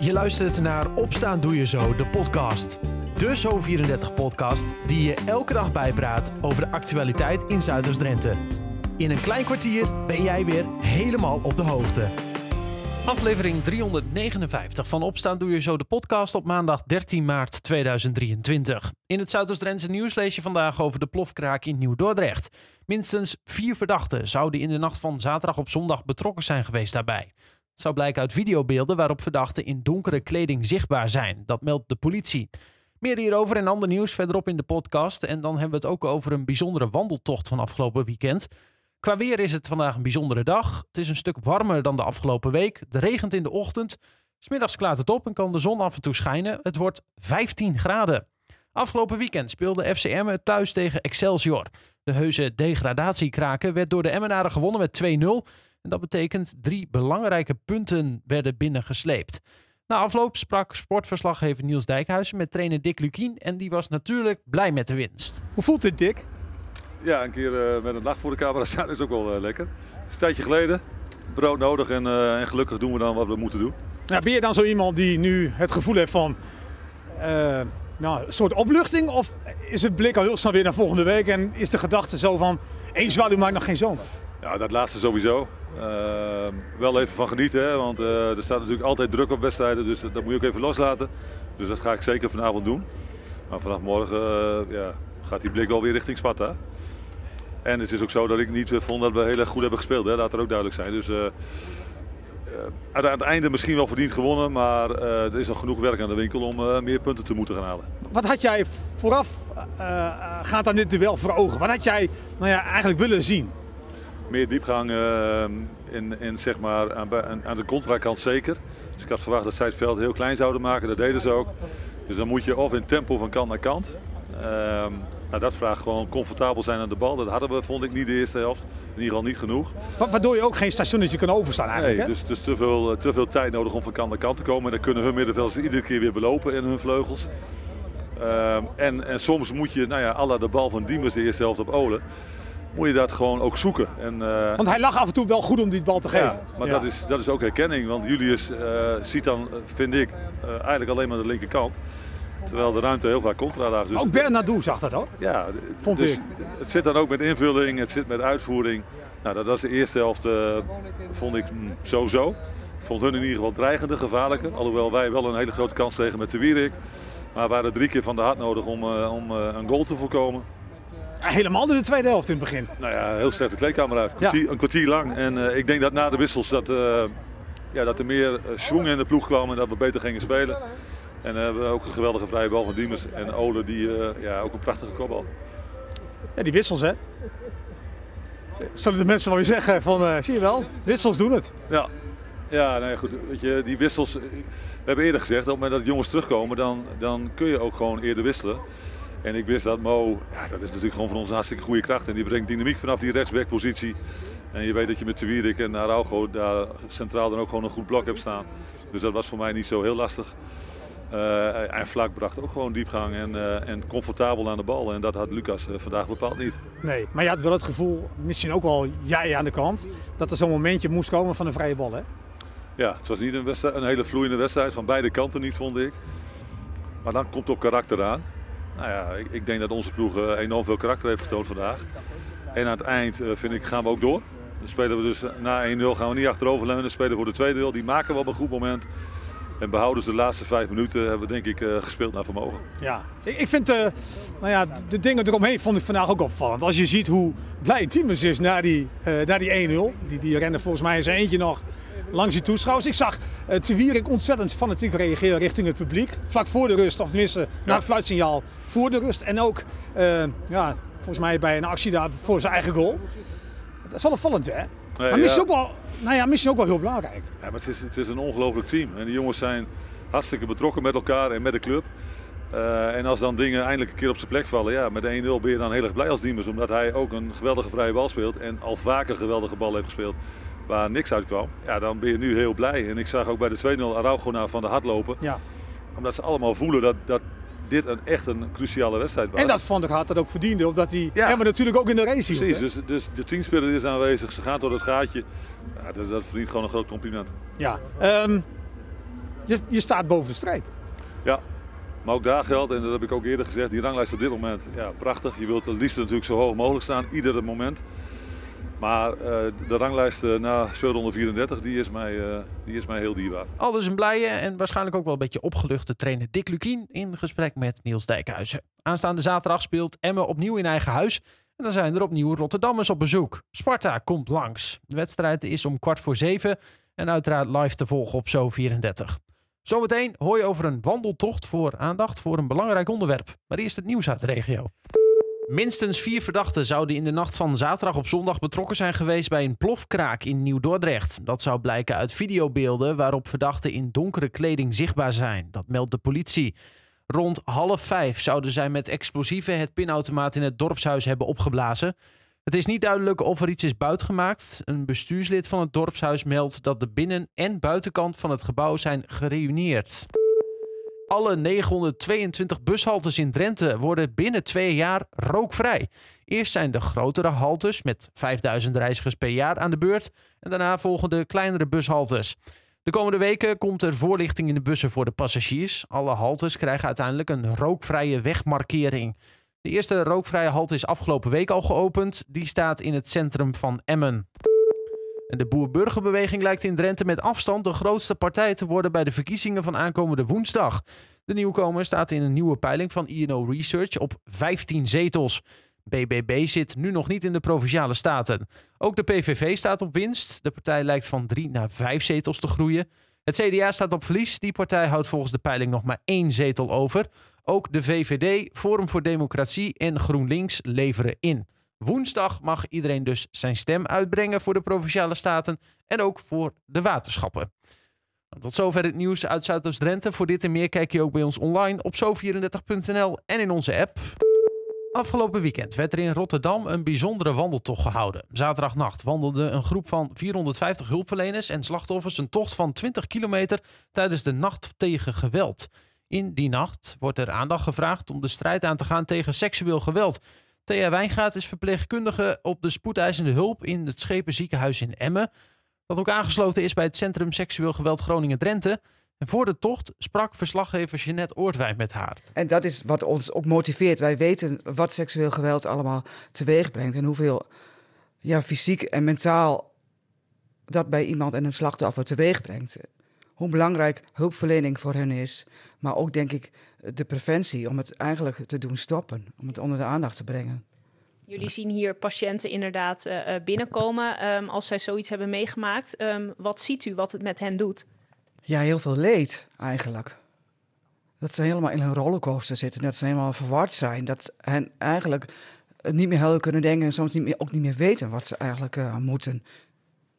Je luistert naar Opstaan Doe Je Zo, de podcast. De Zo34-podcast die je elke dag bijpraat over de actualiteit in Zuiders-Drenthe. In een klein kwartier ben jij weer helemaal op de hoogte. Aflevering 359 van Opstaan Doe Je Zo, de podcast op maandag 13 maart 2023. In het Zuidoost-Drentse nieuws lees je vandaag over de plofkraak in Nieuw-Dordrecht. Minstens vier verdachten zouden in de nacht van zaterdag op zondag betrokken zijn geweest daarbij. Zou blijken uit videobeelden waarop verdachten in donkere kleding zichtbaar zijn. Dat meldt de politie. Meer hierover en ander nieuws verderop in de podcast. En dan hebben we het ook over een bijzondere wandeltocht van afgelopen weekend. Qua weer is het vandaag een bijzondere dag. Het is een stuk warmer dan de afgelopen week. Het regent in de ochtend. Smiddags klaart het op en kan de zon af en toe schijnen. Het wordt 15 graden. Afgelopen weekend speelde FCM thuis tegen Excelsior. De heuse degradatiekraken werd door de Emmenaren gewonnen met 2-0. En dat betekent drie belangrijke punten werden binnengesleept. Na afloop sprak sportverslaggever Niels Dijkhuizen met trainer Dick Lukien. En die was natuurlijk blij met de winst. Hoe voelt dit, Dick? Ja, een keer uh, met een lach voor de camera staan is ook wel uh, lekker. Het is een tijdje geleden. Brood nodig en, uh, en, gelukkig doen we dan wat we moeten doen. Ja, ben je dan zo iemand die nu het gevoel heeft van nou, een soort opluchting? Of is het blik al heel snel weer naar volgende week en is de gedachte zo van één zwaluw maakt nog geen zomer? Ja, dat laatste sowieso. wel even van genieten, hè, want er staat natuurlijk altijd druk op wedstrijden, dus dat moet je ook even loslaten. Dus dat ga ik zeker vanavond doen. Maar vanaf morgen ja, gaat die blik wel weer richting Sparta. En het is ook zo dat ik niet vond dat we heel erg goed hebben gespeeld. Hè. Laat er ook duidelijk zijn. Dus aan het einde misschien wel verdiend gewonnen. Maar er is nog genoeg werk aan de winkel om meer punten te moeten gaan halen. Wat had jij vooraf gaat aan dit duel voor ogen? Wat had jij nou ja, eigenlijk willen zien? Meer diepgang in, in, zeg maar, aan, aan de contrakant zeker. Dus ik had verwacht dat zij het veld heel klein zouden maken. Dat deden ze ook. Dus dan moet je of in tempo van kant naar kant. Ehm, nou, dat vraagt gewoon comfortabel zijn aan de bal. Dat hadden we, vond ik, niet de eerste helft. In ieder geval niet genoeg. Waardoor je ook geen stationnetje kan overstaan eigenlijk, nee, hè? dus, dus te, veel, te veel tijd nodig om van kant naar kant te komen. En dan kunnen hun middenvelders iedere keer weer belopen in hun vleugels. Um, en, en soms moet je, nou ja, alla de bal van Diemers de eerste helft op Olen moet je dat gewoon ook zoeken. En, uh, want hij lag af en toe wel goed om die bal te geven. Ja, maar ja. Dat, is, dat is ook herkenning. Want Julius uh, ziet dan, vind ik, uh, eigenlijk alleen maar de linkerkant. Terwijl de ruimte heel vaak contra lag. Dus ook Bernardo zag dat hoor. Ja, vond dus ik. Het zit dan ook met invulling, het zit met uitvoering. Nou, dat was de eerste helft, vond ik mm, zo-zo. Ik vond hun in ieder geval dreigender, gevaarlijker. Alhoewel wij wel een hele grote kans kregen met de Wierik. Maar we waren drie keer van de hart nodig om, om een goal te voorkomen. Helemaal in de tweede helft in het begin. Nou ja, heel sterk de kleedkamer uit. Een kwartier, ja. een kwartier lang. En ik denk dat na de wissels dat, ja, dat er meer schwung in de ploeg kwam en dat we beter gingen spelen. En dan hebben we ook een geweldige vrije bal van Diemers. En Ole, die, ja, ook een prachtige kopbal. Ja, die wissels hè. Zullen de mensen wel weer zeggen van, zie je wel, wissels doen het. Ja, ja nee, goed. Weet je, die wissels, we hebben eerder gezegd, op het moment dat jongens terugkomen, dan, dan kun je ook gewoon eerder wisselen. En ik wist dat Mo, ja, dat is natuurlijk gewoon van ons een hartstikke goede kracht. En die brengt dynamiek vanaf die rechtsbackpositie. En je weet dat je met Tewierik en Araujo daar centraal dan ook gewoon een goed blok hebt staan. Dus dat was voor mij niet zo heel lastig. Uh, en Vlak bracht ook gewoon diepgang en, uh, en comfortabel aan de bal. En dat had Lucas uh, vandaag bepaald niet. Nee, maar je had wel het gevoel, misschien ook wel jij aan de kant, dat er zo'n momentje moest komen van een vrije bal, hè? Ja, het was niet een, een hele vloeiende wedstrijd, van beide kanten niet, vond ik. Maar dan komt ook karakter aan. Nou ja, ik, ik denk dat onze ploeg enorm veel karakter heeft getoond vandaag. En aan het eind, vind ik, gaan we ook door. Dan spelen we dus na 1-0 gaan we niet achteroverleunen. Dan spelen we voor de tweede deel. Die maken we op een goed moment. En behouden ze de laatste vijf minuten hebben we denk ik gespeeld naar vermogen. Ja, ik, vind nou ja, de dingen eromheen vond ik vandaag ook opvallend. Als je ziet hoe blij Tiemers is na die, na die 1-0. Die, die rennen volgens mij eens eentje nog langs die toeschouwers. Ik zag uh, Tewierik ontzettend fanatiek reageren richting het publiek. Vlak voor de rust, of tenminste ja. na het fluitsignaal voor de rust. En ook ja, volgens mij bij een actie daar voor zijn eigen goal. Dat is wel opvallend hè? Nee, maar misschien ja. ook wel nou ja, misschien ook wel heel belangrijk. Ja, maar het is, het is een ongelooflijk team. En die jongens zijn hartstikke betrokken met elkaar en met de club. Uh, en als dan dingen eindelijk een keer op zijn plek vallen, ja, met 1-0 ben je dan heel erg blij als Diemers. Omdat hij ook een geweldige vrije bal speelt en al vaker geweldige bal heeft gespeeld waar niks uit kwam. Ja, dan ben je nu heel blij. En ik zag ook bij de 2-0 Araujo van de hart lopen. Ja. Omdat ze allemaal voelen dat, dat dit een, echt een cruciale wedstrijd was. En dat Van der Gaat dat ook verdiende, omdat hij ja. maar natuurlijk ook in de race hield. Precies, dus, dus de teamspeler is aanwezig, ze gaat door het gaatje. Ja, dat, dat verdient gewoon een groot compliment. Ja, um, je, je staat boven de streep. Ja, maar ook daar geldt, en dat heb ik ook eerder gezegd, die ranglijst op dit moment, ja, prachtig. Je wilt het liefst natuurlijk zo hoog mogelijk staan, ieder moment. Maar uh, de ranglijst uh, na speelronde 34, die is, mij, uh, die is mij heel dierbaar. Al dus een blije en waarschijnlijk ook wel een beetje opgeluchte trainer Dick Lukien in gesprek met Niels Dijkhuizen. Aanstaande zaterdag speelt Emmen opnieuw in eigen huis. En dan zijn er opnieuw Rotterdammers op bezoek. Sparta komt langs. De wedstrijd is om kwart voor zeven en uiteraard live te volgen op Zo 34. Zometeen hoor je over een wandeltocht voor aandacht voor een belangrijk onderwerp. Maar eerst het nieuws uit de regio. Minstens vier verdachten zouden in de nacht van zaterdag op zondag betrokken zijn geweest bij een plofkraak in Nieuw-Dordrecht. Dat zou blijken uit videobeelden waarop verdachten in donkere kleding zichtbaar zijn. Dat meldt de politie. Rond half vijf zouden zij met explosieven het pinautomaat in het dorpshuis hebben opgeblazen. Het is niet duidelijk of er iets is buitgemaakt. Een bestuurslid van het dorpshuis meldt dat de binnen- en buitenkant van het gebouw zijn gereuneerd. Alle 922 bushaltes in Drenthe worden binnen twee jaar rookvrij. Eerst zijn de grotere haltes met 5000 reizigers per jaar aan de beurt. En daarna volgen de kleinere bushaltes. De komende weken komt er voorlichting in de bussen voor de passagiers. Alle haltes krijgen uiteindelijk een rookvrije wegmarkering. De eerste rookvrije halte is afgelopen week al geopend. Die staat in het centrum van Emmen. De boer-burgerbeweging lijkt in Drenthe met afstand de grootste partij te worden bij de verkiezingen van aankomende woensdag. De nieuwkomer staat in een nieuwe peiling van INO Research op 15 zetels. BBB zit nu nog niet in de provinciale staten. Ook de PVV staat op winst. De partij lijkt van drie naar vijf zetels te groeien. Het CDA staat op verlies. Die partij houdt volgens de peiling nog maar één zetel over. Ook de VVD, Forum voor Democratie en GroenLinks leveren in. Woensdag mag iedereen dus zijn stem uitbrengen voor de provinciale staten en ook voor de waterschappen. Tot zover het nieuws uit Zuidoost-Drenthe. Voor dit en meer kijk je ook bij ons online op zo34.nl en in onze app. Afgelopen weekend werd er in Rotterdam een bijzondere wandeltocht gehouden. Zaterdagnacht wandelde een groep van 450 hulpverleners en slachtoffers een tocht van 20 kilometer tijdens de Nacht tegen Geweld. In die nacht wordt er aandacht gevraagd om de strijd aan te gaan tegen seksueel geweld. Thea Wijngaard is verpleegkundige op de spoedeisende hulp in het Schepenziekenhuis in Emmen. Dat ook aangesloten is bij het Centrum Seksueel Geweld Groningen-Drenthe. En voor de tocht sprak verslaggever Jeanette Oortwijn met haar. En dat is wat ons ook motiveert. Wij weten wat seksueel geweld allemaal teweeg brengt. En hoeveel ja, fysiek en mentaal dat bij iemand en een slachtoffer teweeg brengt. Hoe belangrijk hulpverlening voor hen is. Maar ook denk ik de preventie om het eigenlijk te doen stoppen. Om het onder de aandacht te brengen. Jullie zien hier patiënten inderdaad uh, binnenkomen um, als zij zoiets hebben meegemaakt. Um, wat ziet u wat het met hen doet? Ja, heel veel leed eigenlijk. Dat ze helemaal in een rollercoaster zitten, dat ze helemaal verward zijn. Dat hen eigenlijk niet meer helder kunnen denken en soms niet meer, ook niet meer weten wat ze eigenlijk uh, moeten.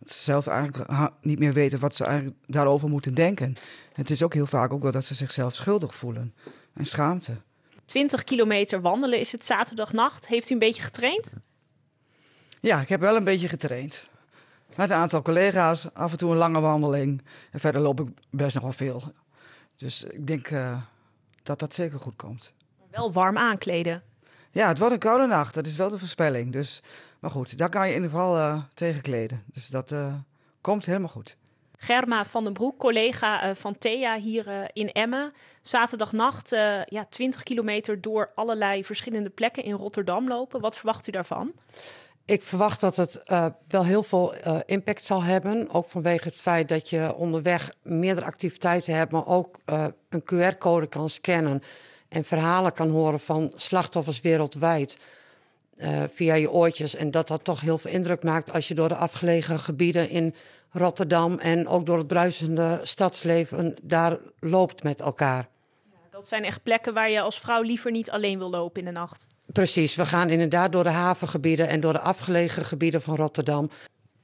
Dat ze zelf eigenlijk niet meer weten wat ze eigenlijk daarover moeten denken. Het is ook heel vaak ook wel dat ze zichzelf schuldig voelen en schaamte. 20 kilometer wandelen is het zaterdagnacht. Heeft u een beetje getraind? Ja, ik heb wel een beetje getraind. Met een aantal collega's, af en toe een lange wandeling. En verder loop ik best nog wel veel. Dus ik denk uh, dat dat zeker goed komt. Wel warm aankleden. Ja, het wordt een koude nacht. Dat is wel de voorspelling. Dus, maar goed, daar kan je in ieder geval uh, tegen kleden. Dus dat uh, komt helemaal goed. Germa van den Broek, collega uh, van Thea hier in Emmen. Zaterdagnacht uh, ja, 20 kilometer door allerlei verschillende plekken in Rotterdam lopen. Wat verwacht u daarvan? Ik verwacht dat het wel heel veel impact zal hebben. Ook vanwege het feit dat je onderweg meerdere activiteiten hebt, maar ook een QR-code kan scannen en verhalen kan horen van slachtoffers wereldwijd. via je oortjes. En dat dat toch heel veel indruk maakt als je door de afgelegen gebieden in Rotterdam en ook door het bruisende stadsleven daar loopt met elkaar. Ja, dat zijn echt plekken waar je als vrouw liever niet alleen wil lopen in de nacht. Precies, we gaan inderdaad door de havengebieden en door de afgelegen gebieden van Rotterdam.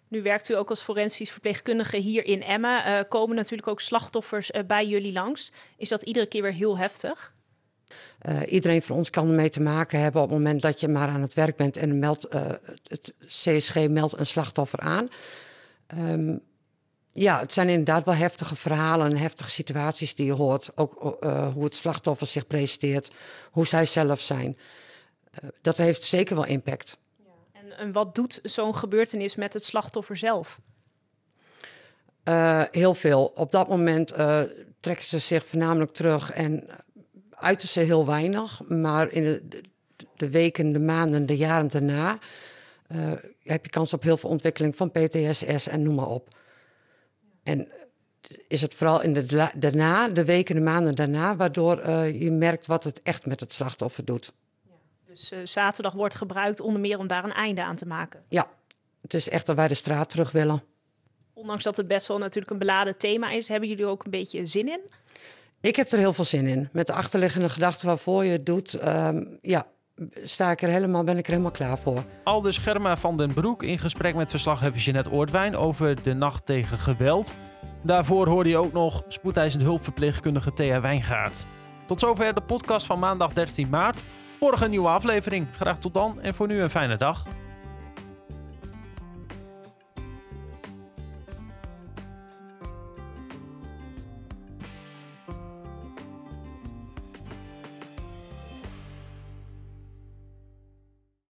Nu werkt u ook als forensisch verpleegkundige hier in Emmen. Uh, komen natuurlijk ook slachtoffers uh, bij jullie langs. Is dat iedere keer weer heel heftig? Uh, iedereen van ons kan ermee te maken hebben op het moment dat je maar aan het werk bent en meldt, het CSG meldt een slachtoffer aan. Um, ja, het zijn inderdaad wel heftige verhalen en heftige situaties die je hoort. Ook uh, hoe het slachtoffer zich presenteert, hoe zij zelf zijn. Uh, dat heeft zeker wel impact. Ja. En, en, wat doet zo'n gebeurtenis met het slachtoffer zelf? Uh, heel veel. Op dat moment trekken ze zich voornamelijk terug en uiten ze heel weinig. Maar in de, de weken, de maanden, de jaren daarna uh, heb je kans op heel veel ontwikkeling van PTSS en noem maar op. En is het vooral in de daarna, de weken, de maanden daarna, waardoor uh, je merkt wat het echt met het slachtoffer doet. Ja, dus uh, zaterdag wordt gebruikt onder meer om daar een einde aan te maken. Ja, het is echt dat wij de straat terug willen. Ondanks dat het best wel natuurlijk een beladen thema is, hebben jullie ook een beetje zin in? Ik heb er heel veel zin in. Met de achterliggende gedachte waarvoor je het doet, um, ja, sta ik er helemaal, ben ik er helemaal klaar voor. Aldus Germa van den Broek in gesprek met verslaggever Jeanette Oortwijn over de nacht tegen geweld. Daarvoor hoorde je ook nog spoedeisend hulpverpleegkundige Thea Wijngaard. Tot zover de podcast van maandag 13 maart. Morgen een nieuwe aflevering. Graag tot dan en voor nu een fijne dag.